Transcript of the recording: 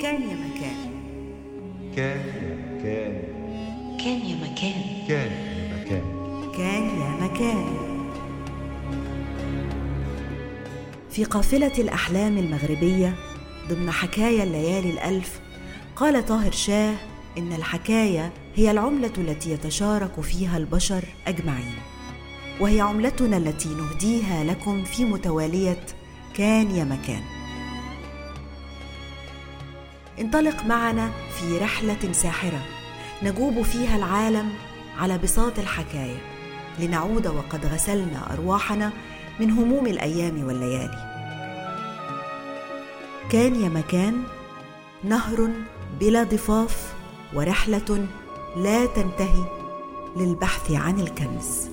كان يا مكان. كان يا مكان. كان يا مكان. كان يا مكان. كان يا مكان. في قافلة الأحلام المغربية ضمن حكايا الليالي الألف قال طاهر شاه إن الحكاية هي العملة التي يتشارك فيها البشر أجمعين وهي عملتنا التي نهديها لكم في متوالية كان يا مكان. انطلق معنا في رحلة ساحرة نجوب فيها العالم على بساط الحكاية لنعود وقد غسلنا أرواحنا من هموم الأيام والليالي. كان يا مكان نهر بلا ضفاف ورحلة لا تنتهي للبحث عن الكنز.